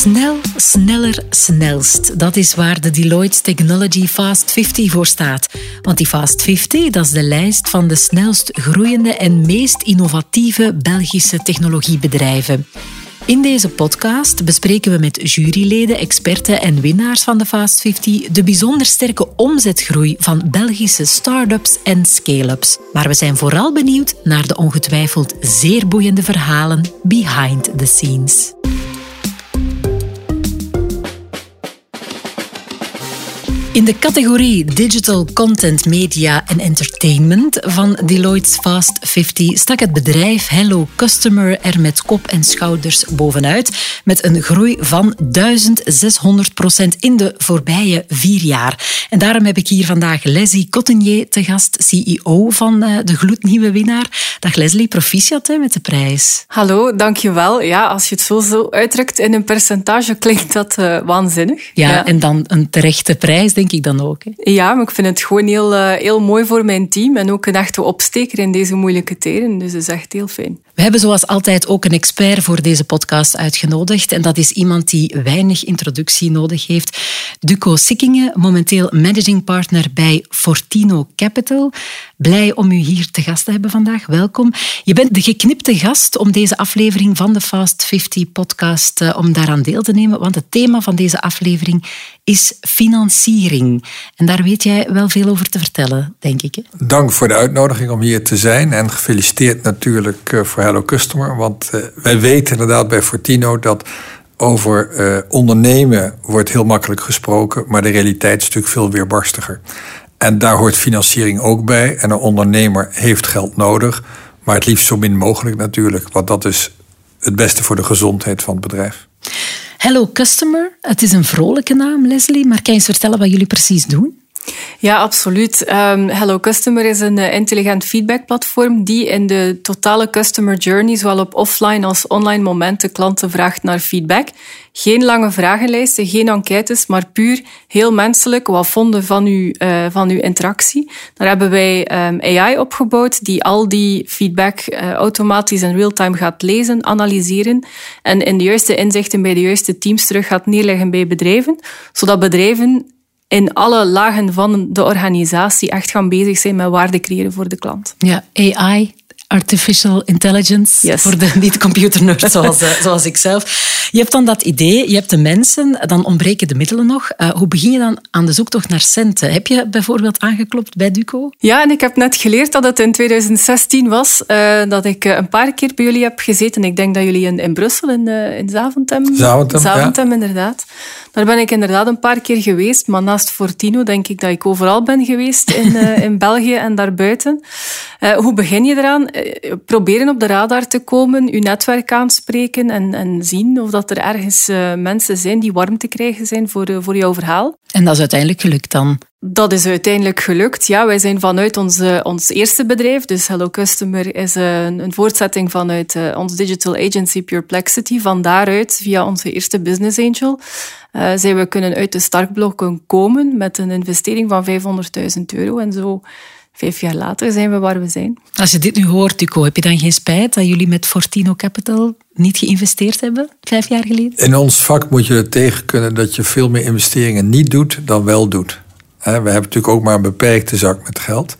Snel, sneller, snelst. Dat is waar de Deloitte Technology Fast 50 voor staat. Want die Fast 50 dat is de lijst van de snelst groeiende en meest innovatieve Belgische technologiebedrijven. In deze podcast bespreken we met juryleden, experten en winnaars van de Fast 50 de bijzonder sterke omzetgroei van Belgische start-ups en scale-ups. Maar we zijn vooral benieuwd naar de ongetwijfeld zeer boeiende verhalen behind the scenes. In de categorie Digital Content Media en Entertainment van Deloitte's Fast 50 stak het bedrijf Hello Customer er met kop en schouders bovenuit, met een groei van 1600 procent in de voorbije vier jaar. En daarom heb ik hier vandaag Leslie Cottenier te gast, CEO van eh, de gloednieuwe winnaar. Dag Leslie, proficiat hè, met de prijs. Hallo, dankjewel. Ja, als je het zo, zo uitdrukt in een percentage, klinkt dat uh, waanzinnig. Ja, ja, en dan een terechte prijs denk ik dan ook. Hè? Ja, maar ik vind het gewoon heel, uh, heel mooi voor mijn team en ook een echte opsteker in deze moeilijke tijden. Dus dat is echt heel fijn. We hebben zoals altijd ook een expert voor deze podcast uitgenodigd. En dat is iemand die weinig introductie nodig heeft. Duco Sikkingen, momenteel managing partner bij Fortino Capital. Blij om u hier te gast te hebben vandaag. Welkom. Je bent de geknipte gast om deze aflevering van de Fast 50 podcast uh, om daaraan deel te nemen. Want het thema van deze aflevering is financiering. En daar weet jij wel veel over te vertellen, denk ik. Hè? Dank voor de uitnodiging om hier te zijn. En gefeliciteerd natuurlijk uh, voor Hello Customer. Want uh, wij weten inderdaad bij Fortino dat over uh, ondernemen wordt heel makkelijk gesproken, maar de realiteit is natuurlijk veel weerbarstiger. En daar hoort financiering ook bij. En een ondernemer heeft geld nodig, maar het liefst zo min mogelijk natuurlijk, want dat is het beste voor de gezondheid van het bedrijf. Hello Customer, het is een vrolijke naam, Leslie, maar kan je eens vertellen wat jullie precies doen? Ja, absoluut. Um, Hello Customer is een uh, intelligent feedbackplatform die in de totale customer journey, zowel op offline als online momenten, klanten vraagt naar feedback. Geen lange vragenlijsten, geen enquêtes, maar puur heel menselijk. Wat vonden van uw, uh, van uw interactie? Daar hebben wij um, AI opgebouwd die al die feedback uh, automatisch in real-time gaat lezen, analyseren en in de juiste inzichten bij de juiste teams terug gaat neerleggen bij bedrijven, zodat bedrijven in alle lagen van de organisatie echt gaan bezig zijn met waarde creëren voor de klant. Ja, AI, artificial intelligence, yes. voor de niet-computer-nerd zoals, uh, zoals ik zelf. Je hebt dan dat idee, je hebt de mensen, dan ontbreken de middelen nog. Uh, hoe begin je dan aan de zoektocht naar centen? Heb je bijvoorbeeld aangeklopt bij Duco? Ja, en ik heb net geleerd dat het in 2016 was, uh, dat ik een paar keer bij jullie heb gezeten. Ik denk dat jullie in, in Brussel, in, in Zaventem... Zaventem, Zaventem ja. inderdaad. Daar ben ik inderdaad een paar keer geweest, maar naast Fortino denk ik dat ik overal ben geweest in, uh, in België en daarbuiten. Uh, hoe begin je eraan? Uh, proberen op de radar te komen, je netwerk aanspreken en, en zien of dat er ergens mensen zijn die warm te krijgen zijn voor, voor jouw verhaal. En dat is uiteindelijk gelukt dan? Dat is uiteindelijk gelukt. Ja, wij zijn vanuit onze, ons eerste bedrijf, dus Hello Customer is een, een voortzetting vanuit onze digital agency Purplexity. Van daaruit, via onze eerste business angel, zijn we kunnen uit de startblokken komen met een investering van 500.000 euro. En zo vijf jaar later zijn we waar we zijn. Als je dit nu hoort, Duco, heb je dan geen spijt dat jullie met Fortino Capital niet geïnvesteerd hebben, vijf jaar geleden? In ons vak moet je er tegen kunnen dat je veel meer investeringen niet doet dan wel doet. We hebben natuurlijk ook maar een beperkte zak met geld.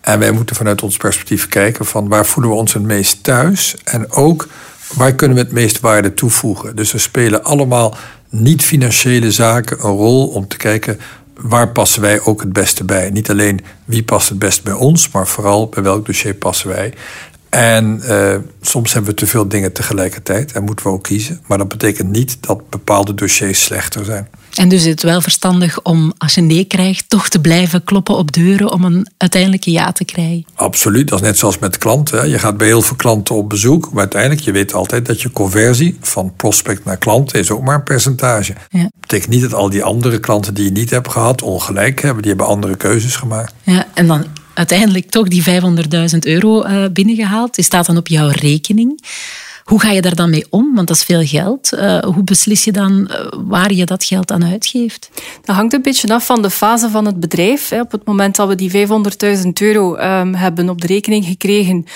En wij moeten vanuit ons perspectief kijken van waar voelen we ons het meest thuis. En ook waar kunnen we het meest waarde toevoegen. Dus er spelen allemaal niet-financiële zaken een rol om te kijken waar passen wij ook het beste bij. Niet alleen wie past het best bij ons, maar vooral bij welk dossier passen wij. En uh, soms hebben we te veel dingen tegelijkertijd en moeten we ook kiezen. Maar dat betekent niet dat bepaalde dossiers slechter zijn. En dus is het wel verstandig om, als je nee krijgt, toch te blijven kloppen op deuren om een uiteindelijke ja te krijgen? Absoluut, dat is net zoals met klanten. Je gaat bij heel veel klanten op bezoek, maar uiteindelijk, je weet altijd dat je conversie van prospect naar klant is ook maar een percentage. Ja. Dat betekent niet dat al die andere klanten die je niet hebt gehad ongelijk hebben. Die hebben andere keuzes gemaakt. Ja, en dan uiteindelijk toch die 500.000 euro uh, binnengehaald. Die staat dan op jouw rekening. Hoe ga je daar dan mee om? Want dat is veel geld. Uh, hoe beslis je dan uh, waar je dat geld aan uitgeeft? Dat hangt een beetje af van de fase van het bedrijf. Op het moment dat we die 500.000 euro um, hebben op de rekening gekregen,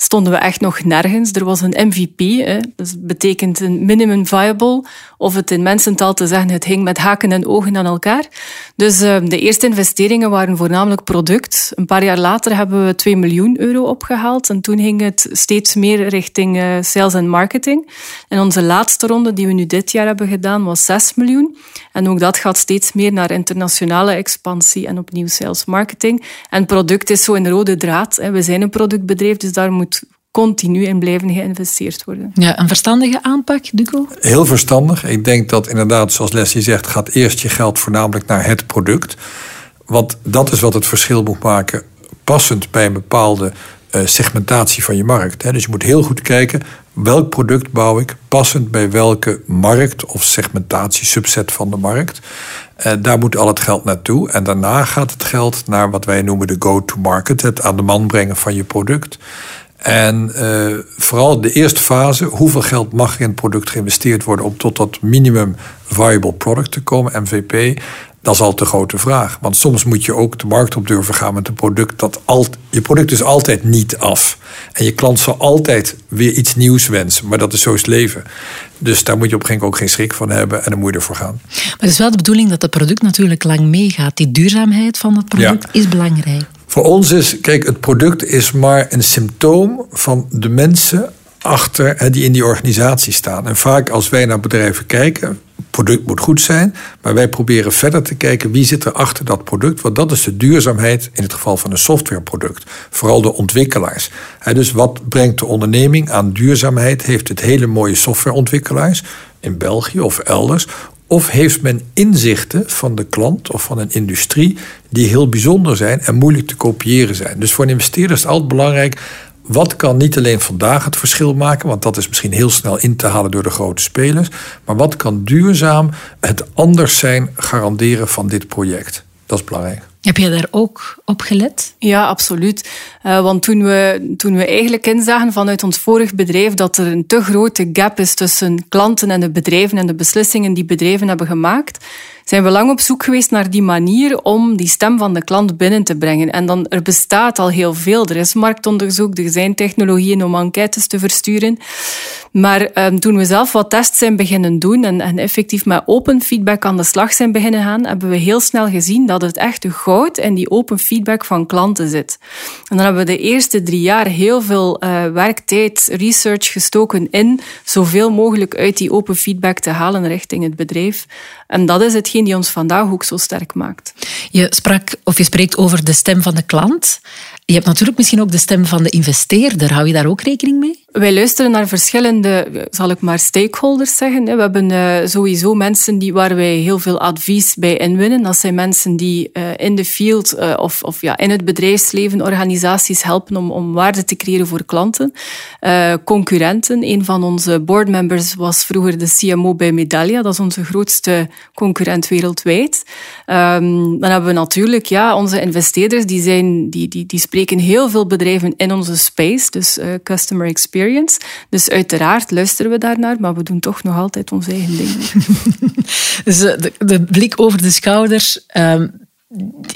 stonden we echt nog nergens. Er was een MVP, hè, dat betekent een minimum viable, of het in mensentaal te zeggen, het hing met haken en ogen aan elkaar. Dus uh, de eerste investeringen waren voornamelijk product. Een paar jaar later hebben we 2 miljoen euro opgehaald en toen ging het steeds meer richting uh, sales en marketing. En onze laatste ronde die we nu dit jaar hebben gedaan was 6 miljoen. En ook dat gaat steeds meer naar internationale expansie en opnieuw sales marketing. En product is zo een rode draad. Hè. We zijn een productbedrijf, dus daar moet continu in blijven geïnvesteerd worden. Ja, een verstandige aanpak, Duco? Heel verstandig. Ik denk dat inderdaad, zoals Leslie zegt, gaat eerst je geld voornamelijk naar het product. Want dat is wat het verschil moet maken, passend bij een bepaalde eh, segmentatie van je markt. Dus je moet heel goed kijken welk product bouw ik passend bij welke markt of segmentatie, subset van de markt. Uh, daar moet al het geld naartoe. En daarna gaat het geld naar wat wij noemen de go-to-market, het aan de man brengen van je product. En uh, vooral de eerste fase, hoeveel geld mag er in het product geïnvesteerd worden om tot dat minimum viable product te komen, MVP, dat is altijd de grote vraag. Want soms moet je ook de markt op durven gaan met een product dat al, je product is altijd niet af. En je klant zal altijd weer iets nieuws wensen, maar dat is zo leven. Dus daar moet je op een gegeven moment ook geen schrik van hebben en dan moet je ervoor gaan. Maar het is wel de bedoeling dat het product natuurlijk lang meegaat. Die duurzaamheid van het product is belangrijk. Voor ons is, kijk, het product is maar een symptoom van de mensen achter die in die organisatie staan. En vaak als wij naar bedrijven kijken, product moet goed zijn, maar wij proberen verder te kijken wie zit er achter dat product, want dat is de duurzaamheid in het geval van een softwareproduct. Vooral de ontwikkelaars. Dus wat brengt de onderneming aan duurzaamheid? Heeft het hele mooie softwareontwikkelaars in België of elders? Of heeft men inzichten van de klant of van een industrie die heel bijzonder zijn en moeilijk te kopiëren zijn? Dus voor een investeerder is het altijd belangrijk. Wat kan niet alleen vandaag het verschil maken, want dat is misschien heel snel in te halen door de grote spelers, maar wat kan duurzaam het anders zijn garanderen van dit project? Dat is belangrijk. Heb jij daar ook op gelet? Ja, absoluut. Uh, want toen we, toen we eigenlijk inzagen vanuit ons vorig bedrijf dat er een te grote gap is tussen klanten en de bedrijven en de beslissingen die bedrijven hebben gemaakt, zijn we lang op zoek geweest naar die manier om die stem van de klant binnen te brengen. En dan, er bestaat al heel veel. Er is marktonderzoek, er zijn technologieën om enquêtes te versturen. Maar um, toen we zelf wat tests zijn beginnen doen en, en effectief met open feedback aan de slag zijn beginnen gaan, hebben we heel snel gezien dat het echt goud in die open feedback van klanten zit. En dan hebben we de eerste drie jaar heel veel uh, werktijd, research gestoken in zoveel mogelijk uit die open feedback te halen richting het bedrijf. En dat is hetgeen die ons vandaag ook zo sterk maakt. Je sprak of je spreekt over de stem van de klant. Je hebt natuurlijk misschien ook de stem van de investeerder. Hou je daar ook rekening mee? Wij luisteren naar verschillende, zal ik maar, stakeholders zeggen. We hebben eh, sowieso mensen die, waar wij heel veel advies bij inwinnen. Dat zijn mensen die eh, in de field eh, of, of ja, in het bedrijfsleven organisaties helpen om, om waarde te creëren voor klanten. concurrenten. Een van onze boardmembers was vroeger de CMO bij Medalia. Dat is onze grootste concurrent wereldwijd. Ehm, dan hebben we natuurlijk ja, onze investeerders, die, zijn, die, die, die spreken heel veel bedrijven in onze space, dus customer experience dus uiteraard luisteren we daarnaar, maar we doen toch nog altijd ons eigen ding. dus eh, de, de, blik over de schouders. Ehm,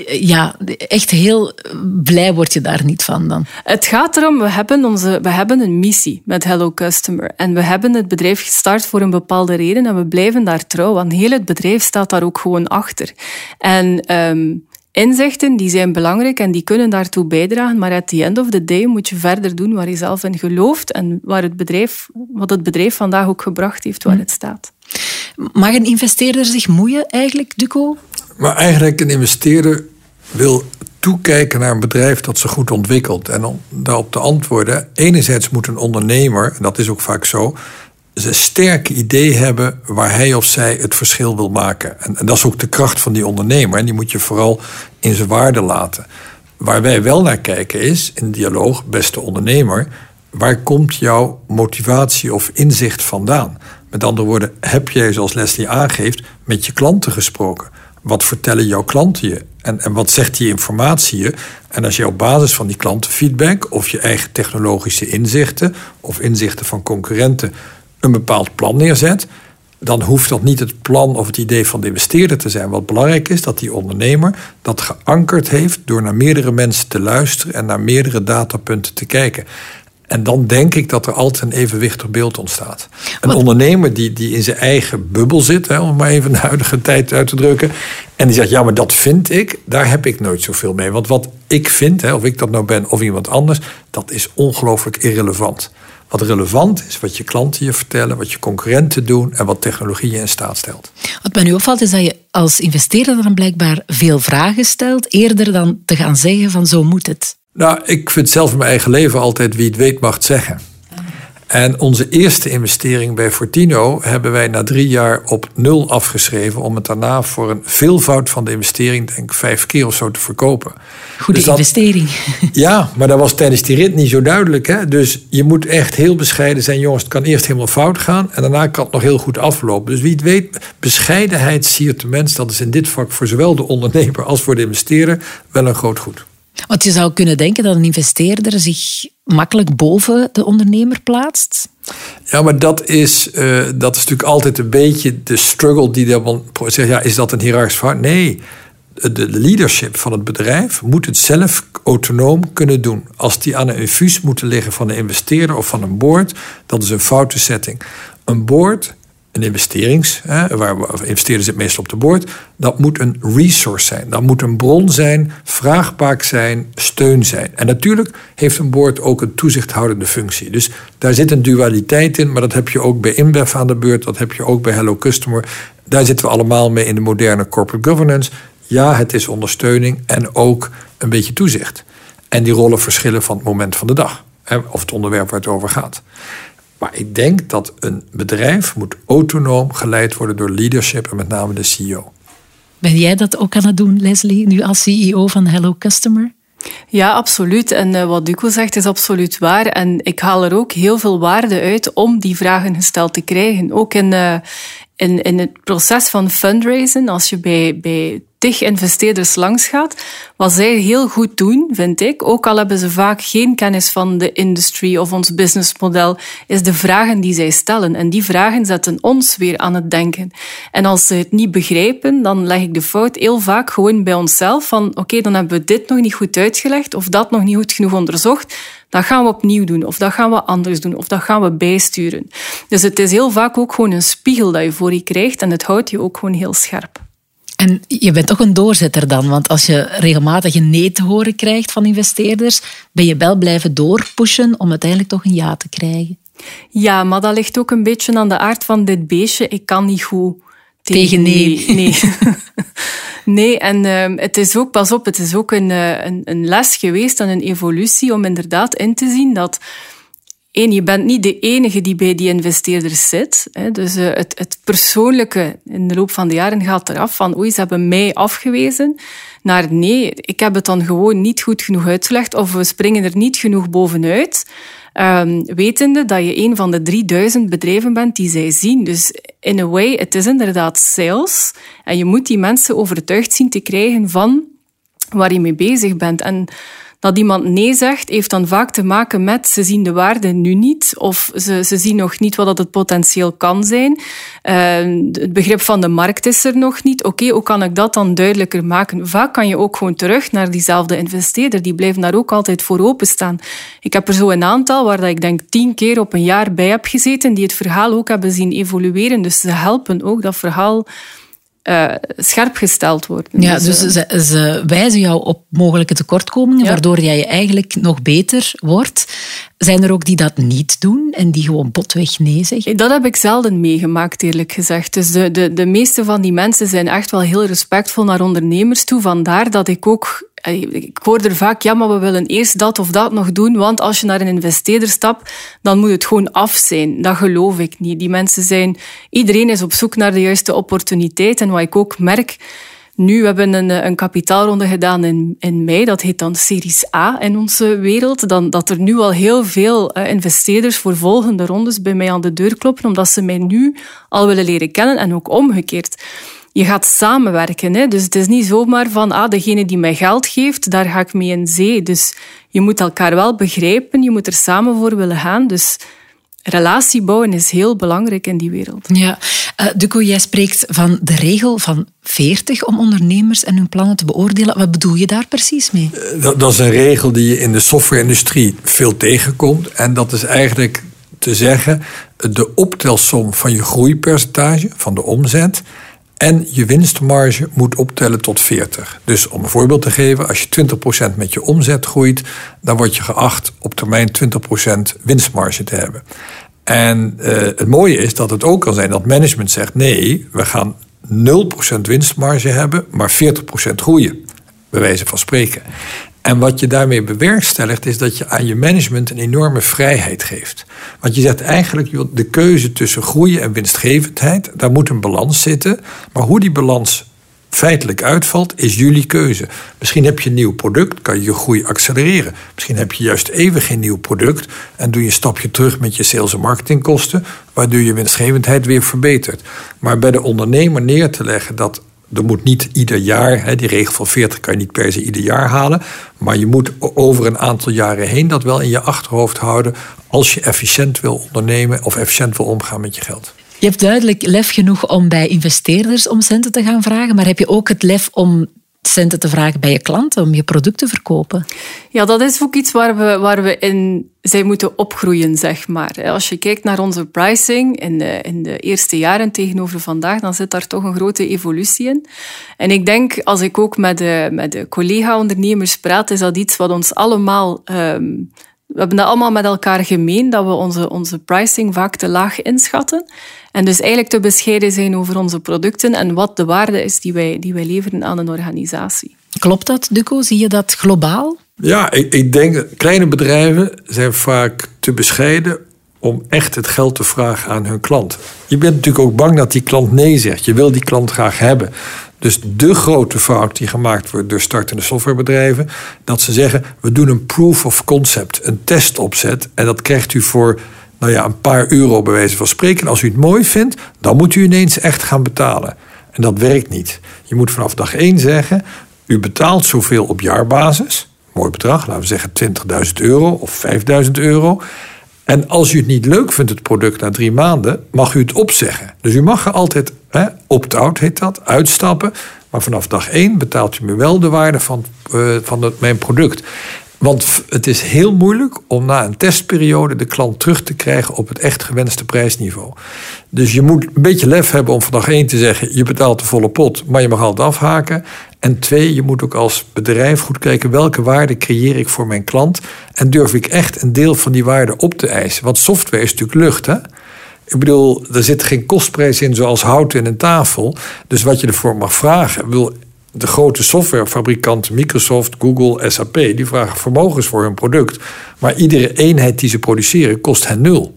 ja, echt heel blij word je daar niet van dan. Het gaat erom, we hebben, onze, we hebben een missie met Hello Customer. En we hebben het bedrijf gestart voor een bepaalde reden en we blijven daar trouw. Want heel het bedrijf staat daar ook gewoon achter. En um, Inzichten die zijn belangrijk en die kunnen daartoe bijdragen, maar at the end of the day moet je verder doen waar je zelf in gelooft en waar het bedrijf, wat het bedrijf vandaag ook gebracht heeft waar hm. het staat. Mag een investeerder zich moeien eigenlijk, Duco? Maar eigenlijk een investeerder wil toekijken naar een bedrijf dat zich goed ontwikkelt. En om daarop te antwoorden, enerzijds moet een ondernemer, en dat is ook vaak zo, een sterk idee hebben waar hij of zij het verschil wil maken. En, en dat is ook de kracht van die ondernemer. En die moet je vooral in zijn waarde laten. Waar wij wel naar kijken is, in dialoog, beste ondernemer, waar komt jouw motivatie of inzicht vandaan? Met andere woorden, heb jij, zoals Leslie aangeeft, met je klanten gesproken? Wat vertellen jouw klanten je? En, en wat zegt die informatie je? En als je op basis van die klantenfeedback of je eigen technologische inzichten of inzichten van concurrenten een bepaald plan neerzet, dan hoeft dat niet het plan of het idee van de investeerder te zijn. Wat belangrijk is, dat die ondernemer dat geankerd heeft door naar meerdere mensen te luisteren en naar meerdere datapunten te kijken. En dan denk ik dat er altijd een evenwichtig beeld ontstaat. Een ondernemer die, die in zijn eigen bubbel zit, hè, om maar even de huidige tijd uit te drukken. En die zegt, ja, maar dat vind ik, daar heb ik nooit zoveel mee. Want wat ik vind, hè, of ik dat nou ben of iemand anders, dat is ongelooflijk irrelevant. Wat relevant is, wat je klanten je vertellen, wat je concurrenten doen en wat technologie je in staat stelt. Wat mij nu opvalt is dat je als investeerder dan blijkbaar veel vragen stelt, eerder dan te gaan zeggen van zo moet het. Nou, ik vind zelf in mijn eigen leven altijd wie het weet mag het zeggen. En onze eerste investering bij Fortino hebben wij na drie jaar op nul afgeschreven. om het daarna voor een veelvoud van de investering, denk ik vijf keer of zo, te verkopen. Goede dus investering. Ja, maar dat was tijdens die rit niet zo duidelijk. Hè? Dus je moet echt heel bescheiden zijn. Jongens, het kan eerst helemaal fout gaan en daarna kan het nog heel goed aflopen. Dus wie het weet, bescheidenheid siert de mens. Dat is in dit vak voor zowel de ondernemer als voor de investeerder wel een groot goed. Want je zou kunnen denken dat een investeerder zich makkelijk boven de ondernemer plaatst. Ja, maar dat is, uh, dat is natuurlijk altijd een beetje de struggle die dan zegt, ja, is dat een hiërarchisch? Nee, de leadership van het bedrijf moet het zelf autonoom kunnen doen. Als die aan een infuus moeten liggen van een investeerder of van een board, dat is een foute setting. Een board een investerings, hè, waar investeerders zit meestal op de boord, dat moet een resource zijn. Dat moet een bron zijn, vraagbaak zijn, steun zijn. En natuurlijk heeft een boord ook een toezichthoudende functie. Dus daar zit een dualiteit in, maar dat heb je ook bij InBev aan de beurt, dat heb je ook bij Hello Customer. Daar zitten we allemaal mee in de moderne corporate governance. Ja, het is ondersteuning en ook een beetje toezicht. En die rollen verschillen van het moment van de dag. Hè, of het onderwerp waar het over gaat. Maar ik denk dat een bedrijf moet autonoom geleid worden door leadership en met name de CEO. Ben jij dat ook aan het doen, Leslie, nu als CEO van Hello Customer? Ja, absoluut. En uh, wat Duco zegt is absoluut waar. En ik haal er ook heel veel waarde uit om die vragen gesteld te krijgen. Ook in, uh, in, het proces van fundraisen, als je bij, bij tig investeerders langs gaat, wat zij heel goed doen, vind ik, ook al hebben ze vaak geen kennis van de industrie of ons businessmodel, is de vragen die zij stellen. En die vragen zetten ons weer aan het denken. En als ze het niet begrijpen, dan leg ik de fout heel vaak gewoon bij onszelf van oké, dan hebben we dit nog niet goed uitgelegd of dat nog niet goed genoeg onderzocht. Dat gaan we opnieuw doen, of dat gaan we anders doen, of dat gaan we bijsturen. Dus het is heel vaak ook gewoon een spiegel dat je voor je krijgt en het houdt je ook gewoon heel scherp. En je bent toch een doorzetter dan, want als je regelmatig een nee te horen krijgt van investeerders, ben je wel blijven doorpushen om uiteindelijk toch een ja te krijgen. Ja, maar dat ligt ook een beetje aan de aard van dit beestje. Ik kan niet goed tegen, nee. Nee, nee. en uh, het is ook, pas op, het is ook een, eh, een, een les geweest en een evolutie om inderdaad in te zien dat Eén, je bent niet de enige die bij die investeerders zit. Dus uh, het, het, persoonlijke in de loop van de jaren gaat eraf van oei, ze hebben mij afgewezen. Naar nee, ik heb het dan gewoon niet goed genoeg uitgelegd of we springen er niet genoeg bovenuit. Um, wetende dat je een van de 3000 bedrijven bent die zij zien. Dus in a way, het is inderdaad sales. En je moet die mensen overtuigd zien te krijgen van waar je mee bezig bent. En dat iemand nee zegt, heeft dan vaak te maken met ze zien de waarde nu niet of ze, ze zien nog niet wat dat het potentieel kan zijn. Uh, het begrip van de markt is er nog niet. Oké, hoe kan ik dat dan duidelijker maken? Vaak kan je ook gewoon terug naar diezelfde investeerder. Die blijven daar ook altijd voor openstaan. Ik heb er zo een aantal waar dat ik denk tien keer op een jaar bij heb gezeten, die het verhaal ook hebben zien evolueren. Dus ze helpen ook dat verhaal uh, scherp gesteld worden. Ja, dus, dus ze, ze, wijzen jou op mogelijke tekortkomingen, waardoor jij eigenlijk nog beter wordt. Zijn er ook die dat niet doen en die gewoon botweg nee zeggen? Dat heb ik zelden meegemaakt, eerlijk gezegd. Dus de, de, de meeste van die mensen zijn echt wel heel respectvol naar ondernemers toe. Vandaar dat ik ook ik hoor er vaak, ja, maar we willen eerst dat of dat nog doen, want als je naar een investeerder stapt, dan moet het gewoon af zijn. Dat geloof ik niet. Die mensen zijn, iedereen is op zoek naar de juiste opportuniteit. En wat ik ook merk, nu we hebben een, een kapitaalronde gedaan in, in mei, dat heet dan Series A in onze wereld, dan, dat er nu al heel veel uh, investeerders voor volgende rondes bij mij aan de deur kloppen, omdat ze mij nu al willen leren kennen en ook omgekeerd je gaat samenwerken. Hè? Dus het is niet zomaar van, ah, degene die mij geld geeft, daar ga ik mee in zee. Dus je moet elkaar wel begrijpen, je moet er samen voor willen gaan. Dus relatie bouwen is heel belangrijk in die wereld. Ja, uh, Duco, jij spreekt van de regel van 40 om ondernemers en hun plannen te beoordelen. Wat bedoel je daar precies mee? Eh, dat, dat is een regel die je in de software-industrie veel tegenkomt. En dat is eigenlijk te zeggen: de optelsom van je groeipercentage, van de omzet. En je winstmarge moet optellen tot 40. Dus om een voorbeeld te geven, als je 20% met je omzet groeit, dan word je geacht op termijn 20% winstmarge te hebben. En uh, het mooie is dat het ook kan zijn dat management zegt: nee, we gaan 0% winstmarge hebben, maar 40% groeien. Bij wijze van spreken. En wat je daarmee bewerkstelligt, is dat je aan je management een enorme vrijheid geeft. Want je zegt eigenlijk, de keuze tussen groeien en winstgevendheid, daar moet een balans zitten. Maar hoe die balans feitelijk uitvalt, is jullie keuze. Misschien heb je een nieuw product, kan je je groei accelereren. Misschien heb je juist even geen nieuw product en doe je een stapje terug met je sales- en marketingkosten, waardoor je winstgevendheid weer verbetert. Maar bij de ondernemer neer te leggen dat er moet niet ieder jaar, hè, die regel van 40 kan je niet per se ieder jaar halen. Maar je moet over een aantal jaren heen dat wel in je achterhoofd houden. als je efficiënt wil ondernemen of efficiënt wil omgaan met je geld. Je hebt duidelijk lef genoeg om bij investeerders om centen te gaan vragen. Maar heb je ook het lef om centen te vragen bij je klanten om je product te verkopen? Ja, dat is ook iets waar we, waar we in zij moeten opgroeien, zeg maar. Als je kijkt naar onze pricing in de, in de eerste jaren tegenover vandaag, dan zit daar toch een grote evolutie in. En ik denk, als ik ook met de, met de collega-ondernemers praat, is dat iets wat ons allemaal... Um, we hebben dat allemaal met elkaar gemeen, dat we onze, onze pricing vaak te laag inschatten. En dus eigenlijk te bescheiden zijn over onze producten en wat de waarde is die wij, die wij leveren aan een organisatie. Klopt dat, Duco? Zie je dat globaal? Ja, ik, ik denk kleine bedrijven zijn vaak te bescheiden om echt het geld te vragen aan hun klant. Je bent natuurlijk ook bang dat die klant nee zegt. Je wil die klant graag hebben. Dus de grote fout die gemaakt wordt door startende softwarebedrijven, dat ze zeggen: we doen een proof of concept, een testopzet, en dat krijgt u voor nou ja, een paar euro bij wijze van spreken. als u het mooi vindt, dan moet u ineens echt gaan betalen. En dat werkt niet. Je moet vanaf dag één zeggen: u betaalt zoveel op jaarbasis. Mooi bedrag, laten we zeggen 20.000 euro of 5.000 euro. En als u het niet leuk vindt, het product na drie maanden, mag u het opzeggen. Dus u mag er altijd, opt-out heet dat, uitstappen. Maar vanaf dag één betaalt u me wel de waarde van, uh, van het, mijn product. Want het is heel moeilijk om na een testperiode de klant terug te krijgen op het echt gewenste prijsniveau. Dus je moet een beetje lef hebben om vandaag één te zeggen: je betaalt de volle pot, maar je mag altijd afhaken. En twee, je moet ook als bedrijf goed kijken welke waarde creëer ik voor mijn klant. En durf ik echt een deel van die waarde op te eisen. Want software is natuurlijk lucht, hè? Ik bedoel, er zit geen kostprijs in zoals hout in een tafel. Dus wat je ervoor mag vragen, wil de grote softwarefabrikanten, Microsoft, Google, SAP, die vragen vermogens voor hun product. Maar iedere eenheid die ze produceren kost hen nul.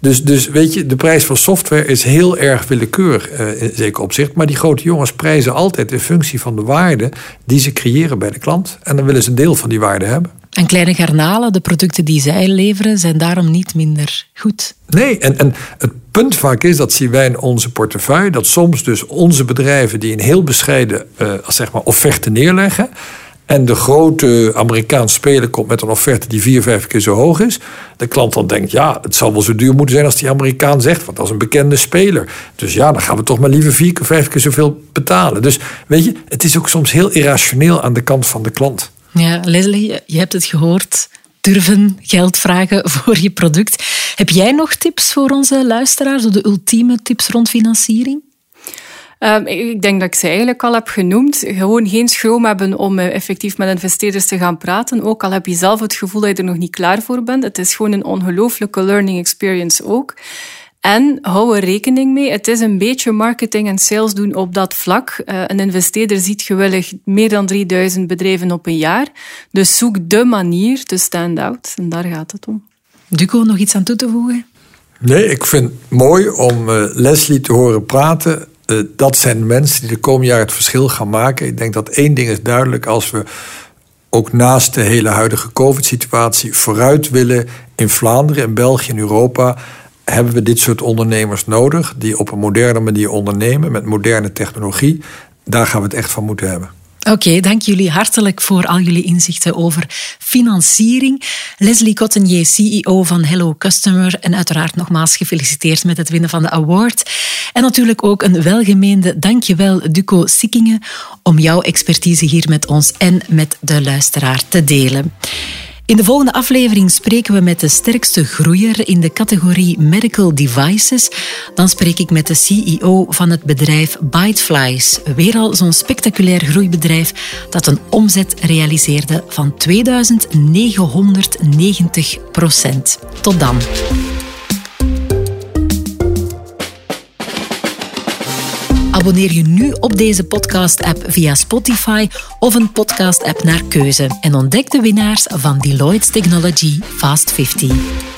Dus, dus weet je, de prijs van software is heel erg willekeurig uh, in zeker opzicht. Maar die grote jongens prijzen altijd in functie van de waarde die ze creëren bij de klant. En dan willen ze een deel van die waarde hebben. En kleine garnalen, de producten die zij leveren, zijn daarom niet minder goed. Nee, en, en het punt vaak is, dat zien wij in onze portefeuille, dat soms dus onze bedrijven die een heel bescheiden uh, zeg maar, offerte neerleggen. En de grote Amerikaanse speler komt met een offerte die vier, vijf keer zo hoog is. De klant dan denkt, ja, het zal wel zo duur moeten zijn als die Amerikaan zegt. Want dat is een bekende speler. Dus ja, dan gaan we toch maar liever vier vijf keer zoveel betalen. Dus weet je, het is ook soms heel irrationeel aan de kant van de klant. Ja, Leslie, je hebt het gehoord. Durven geld vragen voor je product. Heb jij nog tips voor onze luisteraars? De ultieme tips rond financiering? Um, ik denk dat ik ze eigenlijk al heb genoemd. Gewoon geen schroom hebben om uh, effectief met investeerders te gaan praten. Ook al heb je zelf het gevoel dat je er nog niet klaar voor bent. Het is gewoon een ongelooflijke learning experience ook. En hou er rekening mee, het is een beetje marketing en sales doen op dat vlak. Uh, een investeerder ziet gewillig meer dan 3000 bedrijven op een jaar. Dus zoek de manier te stand out. En daar gaat het om. Duco, nog iets aan toe te voegen? Nee, ik vind het mooi om uh, Leslie te horen praten. Uh, dat zijn mensen die de komende jaar het verschil gaan maken. Ik denk dat één ding is duidelijk. Als we ook naast de hele huidige COVID-situatie vooruit willen in Vlaanderen, in België, in Europa hebben we dit soort ondernemers nodig die op een moderne manier ondernemen met moderne technologie. Daar gaan we het echt van moeten hebben. Oké, dank jullie hartelijk voor al jullie inzichten over financiering. Leslie Cottenier, CEO van Hello Customer. En uiteraard nogmaals gefeliciteerd met het winnen van de award. En natuurlijk ook een welgemeende dankjewel, Duco Sikkingen, om jouw expertise hier met ons en met de luisteraar te delen. In de volgende aflevering spreken we met de sterkste groeier in de categorie medical devices. Dan spreek ik met de CEO van het bedrijf Byteflies. Weer al zo'n spectaculair groeibedrijf dat een omzet realiseerde van 2990 procent. Tot dan. Abonneer je nu op deze podcast-app via Spotify of een podcast-app naar keuze en ontdek de winnaars van Deloitte Technology Fast 50.